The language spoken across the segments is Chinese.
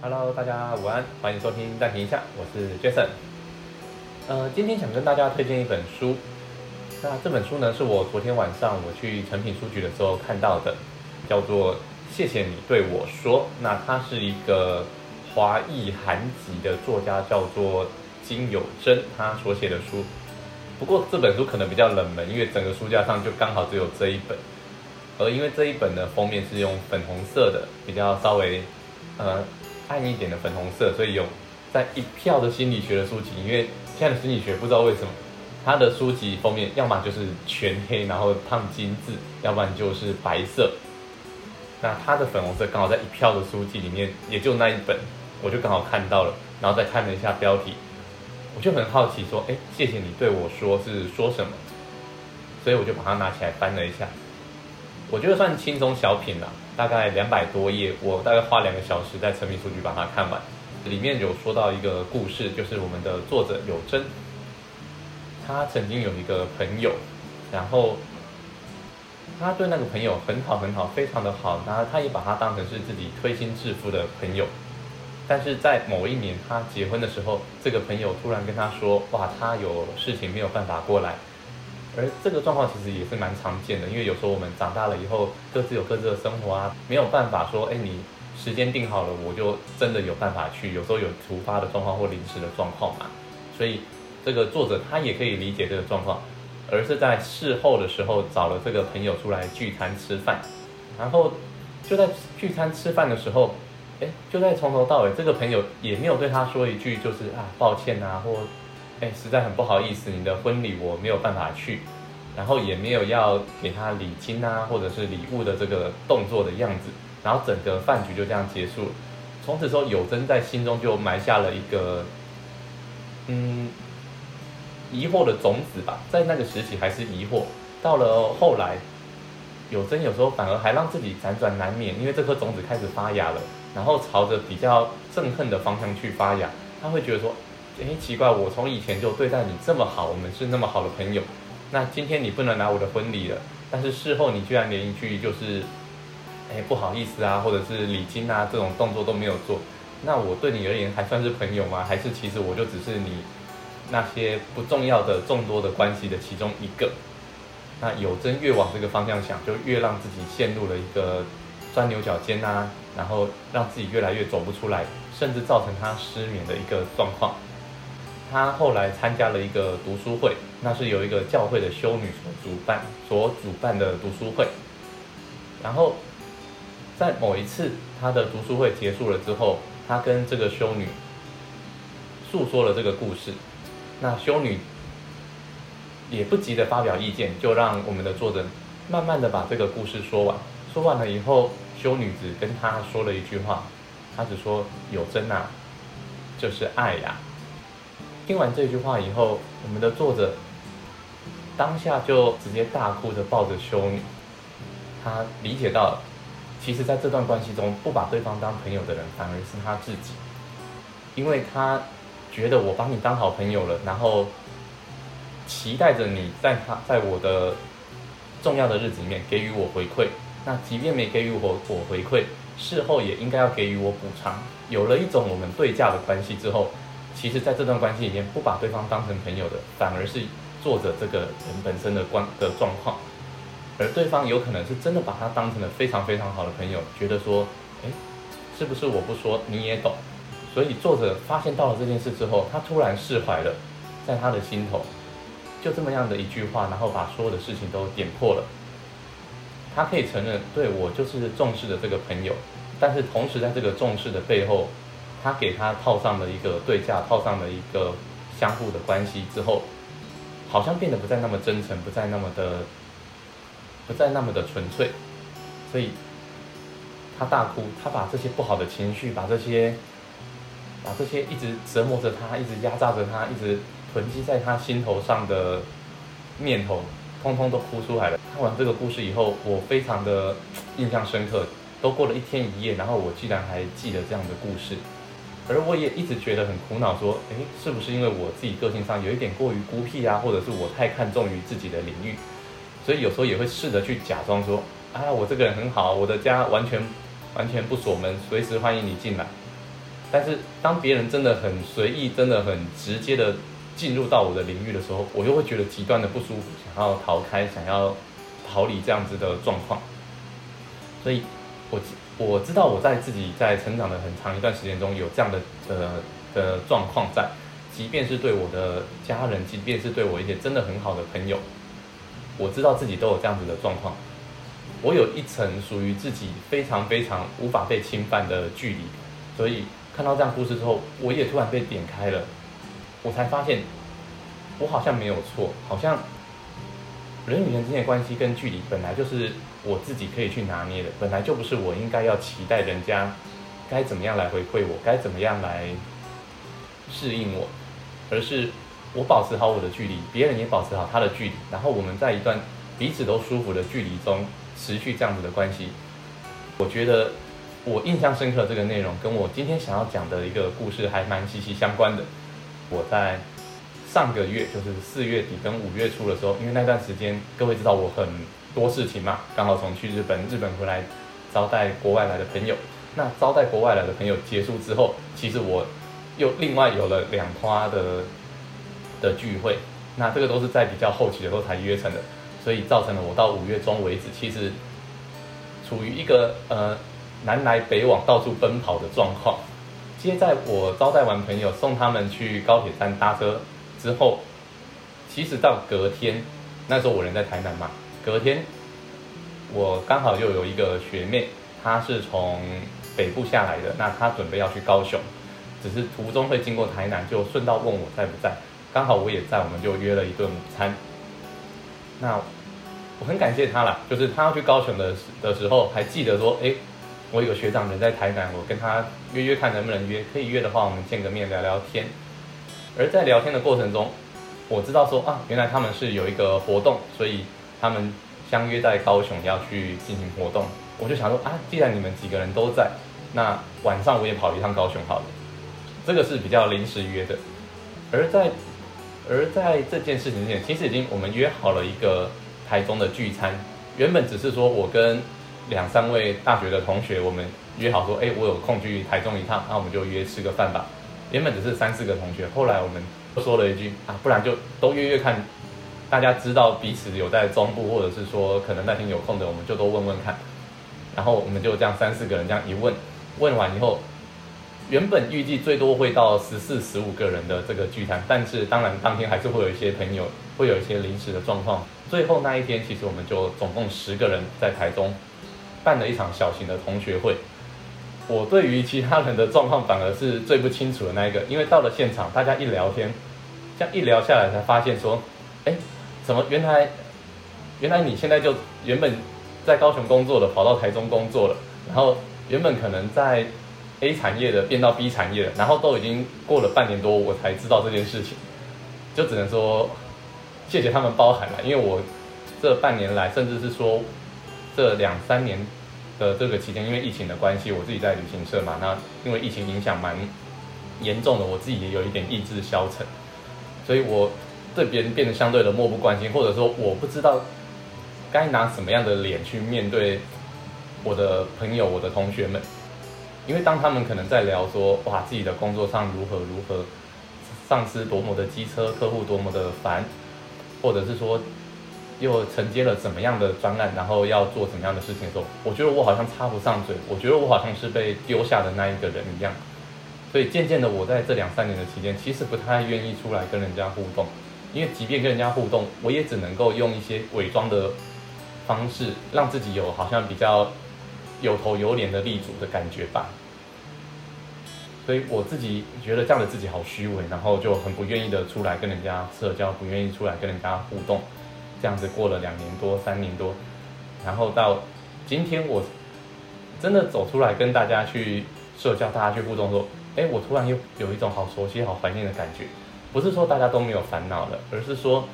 Hello，大家午安，欢迎收听暂停一下，我是 Jason。呃，今天想跟大家推荐一本书。那这本书呢，是我昨天晚上我去诚品书局的时候看到的，叫做《谢谢你对我说》。那它是一个华裔韩籍的作家，叫做金有贞，他所写的书。不过这本书可能比较冷门，因为整个书架上就刚好只有这一本。而因为这一本的封面是用粉红色的，比较稍微呃暗一点的粉红色，所以有在一票的心理学的书籍。因为现在的心理学不知道为什么。他的书籍封面要么就是全黑，然后烫金字，要不然就是白色。那他的粉红色刚好在一票的书籍里面，也就那一本，我就刚好看到了，然后再看了一下标题，我就很好奇说，哎，谢谢你对我说是说什么？所以我就把它拿起来翻了一下，我觉得算轻松小品了，大概两百多页，我大概花两个小时在成品书局把它看完。里面有说到一个故事，就是我们的作者有真。他曾经有一个朋友，然后他对那个朋友很好很好，非常的好，然后他也把他当成是自己推心置腹的朋友。但是在某一年他结婚的时候，这个朋友突然跟他说：“哇，他有事情没有办法过来。”而这个状况其实也是蛮常见的，因为有时候我们长大了以后，各自有各自的生活啊，没有办法说：“哎，你时间定好了，我就真的有办法去。”有时候有突发的状况或临时的状况嘛，所以。这个作者他也可以理解这个状况，而是在事后的时候找了这个朋友出来聚餐吃饭，然后就在聚餐吃饭的时候，哎，就在从头到尾，这个朋友也没有对他说一句就是啊抱歉啊，或哎实在很不好意思，你的婚礼我没有办法去，然后也没有要给他礼金啊或者是礼物的这个动作的样子，然后整个饭局就这样结束了。从此之后，有真在心中就埋下了一个嗯。疑惑的种子吧，在那个时期还是疑惑，到了后来，有真有时候反而还让自己辗转难眠，因为这颗种子开始发芽了，然后朝着比较憎恨的方向去发芽。他会觉得说，哎，奇怪，我从以前就对待你这么好，我们是那么好的朋友，那今天你不能拿我的婚礼了，但是事后你居然连一句就是，哎，不好意思啊，或者是礼金啊这种动作都没有做，那我对你而言还算是朋友吗？还是其实我就只是你？那些不重要的众多的关系的其中一个，那有真越往这个方向想，就越让自己陷入了一个钻牛角尖啊，然后让自己越来越走不出来，甚至造成他失眠的一个状况。他后来参加了一个读书会，那是有一个教会的修女所主办所主办的读书会，然后在某一次他的读书会结束了之后，他跟这个修女诉说了这个故事。那修女也不急着发表意见，就让我们的作者慢慢的把这个故事说完。说完了以后，修女只跟他说了一句话，她只说：“有真啊，就是爱呀。”听完这句话以后，我们的作者当下就直接大哭着抱着修女，他理解到，其实在这段关系中，不把对方当朋友的人，反而是他自己，因为他。觉得我把你当好朋友了，然后期待着你在他在我的重要的日子里面给予我回馈。那即便没给予我我回馈，事后也应该要给予我补偿。有了一种我们对价的关系之后，其实在这段关系里面，不把对方当成朋友的，反而是作者这个人本身的关的状况。而对方有可能是真的把他当成了非常非常好的朋友，觉得说，哎，是不是我不说你也懂？所以作者发现到了这件事之后，他突然释怀了，在他的心头，就这么样的一句话，然后把所有的事情都点破了。他可以承认，对我就是重视的这个朋友，但是同时在这个重视的背后，他给他套上了一个对价，套上了一个相互的关系之后，好像变得不再那么真诚，不再那么的，不再那么的纯粹。所以，他大哭，他把这些不好的情绪，把这些。把这些一直折磨着他、一直压榨着他、一直囤积在他心头上的念头，通通都哭出来了。看完这个故事以后，我非常的印象深刻。都过了一天一夜，然后我居然还记得这样的故事，而我也一直觉得很苦恼，说，诶，是不是因为我自己个性上有一点过于孤僻啊，或者是我太看重于自己的领域，所以有时候也会试着去假装说，啊，我这个人很好，我的家完全完全不锁门，随时欢迎你进来。但是当别人真的很随意、真的很直接的进入到我的领域的时候，我又会觉得极端的不舒服，想要逃开，想要逃离这样子的状况。所以，我我知道我在自己在成长的很长一段时间中有这样的呃的状况在，即便是对我的家人，即便是对我一些真的很好的朋友，我知道自己都有这样子的状况。我有一层属于自己非常非常无法被侵犯的距离，所以。看到这样故事之后，我也突然被点开了，我才发现，我好像没有错，好像 人与人之间的关系跟距离本来就是我自己可以去拿捏的，本来就不是我应该要期待人家该怎么样来回馈我，该怎么样来适应我，而是我保持好我的距离，别人也保持好他的距离，然后我们在一段彼此都舒服的距离中持续这样子的关系，我觉得。我印象深刻这个内容，跟我今天想要讲的一个故事还蛮息息相关的。我在上个月，就是四月底跟五月初的时候，因为那段时间各位知道我很多事情嘛，刚好从去日本，日本回来招待国外来的朋友。那招待国外来的朋友结束之后，其实我又另外有了两花的的聚会。那这个都是在比较后期的时候才约成的，所以造成了我到五月中为止，其实处于一个呃。南来北往到处奔跑的状况。接在我招待完朋友，送他们去高铁站搭车之后，其实到隔天，那时候我人在台南嘛，隔天我刚好又有一个学妹，她是从北部下来的，那她准备要去高雄，只是途中会经过台南，就顺道问我在不在，刚好我也在，我们就约了一顿午餐。那我很感谢她啦，就是她要去高雄的的时候，还记得说，哎。我有个学长人在台南，我跟他约约看能不能约，可以约的话，我们见个面聊聊天。而在聊天的过程中，我知道说啊，原来他们是有一个活动，所以他们相约在高雄要去进行活动。我就想说啊，既然你们几个人都在，那晚上我也跑一趟高雄好了。这个是比较临时约的。而在而在这件事情之前，其实已经我们约好了一个台中的聚餐，原本只是说我跟。两三位大学的同学，我们约好说，哎，我有空去台中一趟，那我们就约吃个饭吧。原本只是三四个同学，后来我们说了一句啊，不然就都约约看，大家知道彼此有在中部，或者是说可能那天有空的，我们就都问问看。然后我们就这样三四个人这样一问，问完以后，原本预计最多会到十四、十五个人的这个聚餐，但是当然当天还是会有一些朋友会有一些临时的状况。最后那一天，其实我们就总共十个人在台中。办了一场小型的同学会，我对于其他人的状况反而是最不清楚的那一个，因为到了现场，大家一聊天，这样一聊下来才发现说，哎，怎么原来原来你现在就原本在高雄工作的，跑到台中工作了，然后原本可能在 A 产业的变到 B 产业了，然后都已经过了半年多，我才知道这件事情，就只能说谢谢他们包涵了，因为我这半年来，甚至是说这两三年。的这个期间，因为疫情的关系，我自己在旅行社嘛，那因为疫情影响蛮严重的，我自己也有一点意志消沉，所以我对别人变得相对的漠不关心，或者说我不知道该拿什么样的脸去面对我的朋友、我的同学们，因为当他们可能在聊说哇自己的工作上如何如何，上司多么的机车，客户多么的烦，或者是说。又承接了怎么样的专案，然后要做怎么样的事情的时候，我觉得我好像插不上嘴，我觉得我好像是被丢下的那一个人一样。所以渐渐的，我在这两三年的期间，其实不太愿意出来跟人家互动，因为即便跟人家互动，我也只能够用一些伪装的方式，让自己有好像比较有头有脸的立足的感觉吧。所以我自己觉得这样的自己好虚伪，然后就很不愿意的出来跟人家社交，不愿意出来跟人家互动。这样子过了两年多、三年多，然后到今天，我真的走出来跟大家去社交，大家去互动，说：“哎，我突然又有一种好熟悉、好怀念的感觉。”不是说大家都没有烦恼了，而是说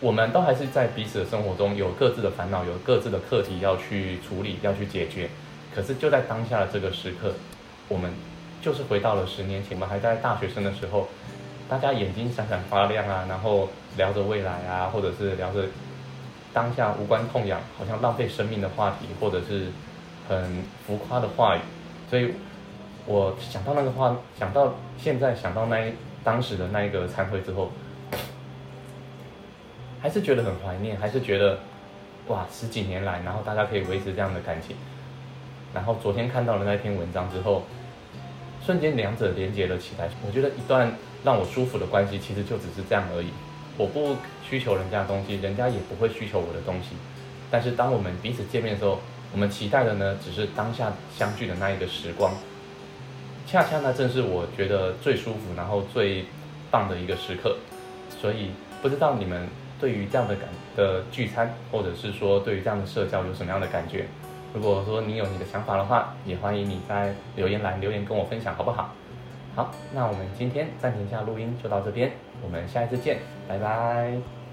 我们都还是在彼此的生活中有各自的烦恼，有各自的课题要去处理、要去解决。可是就在当下的这个时刻，我们就是回到了十年前嘛，还在大学生的时候。大家眼睛闪闪发亮啊，然后聊着未来啊，或者是聊着当下无关痛痒、好像浪费生命的话题，或者是很浮夸的话语。所以，我想到那个话，想到现在想到那一当时的那一个餐会之后，还是觉得很怀念，还是觉得哇，十几年来，然后大家可以维持这样的感情。然后昨天看到了那篇文章之后，瞬间两者连接了起来。我觉得一段让我舒服的关系，其实就只是这样而已。我不需求人家的东西，人家也不会需求我的东西。但是当我们彼此见面的时候，我们期待的呢，只是当下相聚的那一个时光。恰恰呢，正是我觉得最舒服，然后最棒的一个时刻。所以不知道你们对于这样的感的聚餐，或者是说对于这样的社交有什么样的感觉？如果说你有你的想法的话，也欢迎你在留言栏留言跟我分享，好不好？好，那我们今天暂停一下录音就到这边，我们下一次见，拜拜。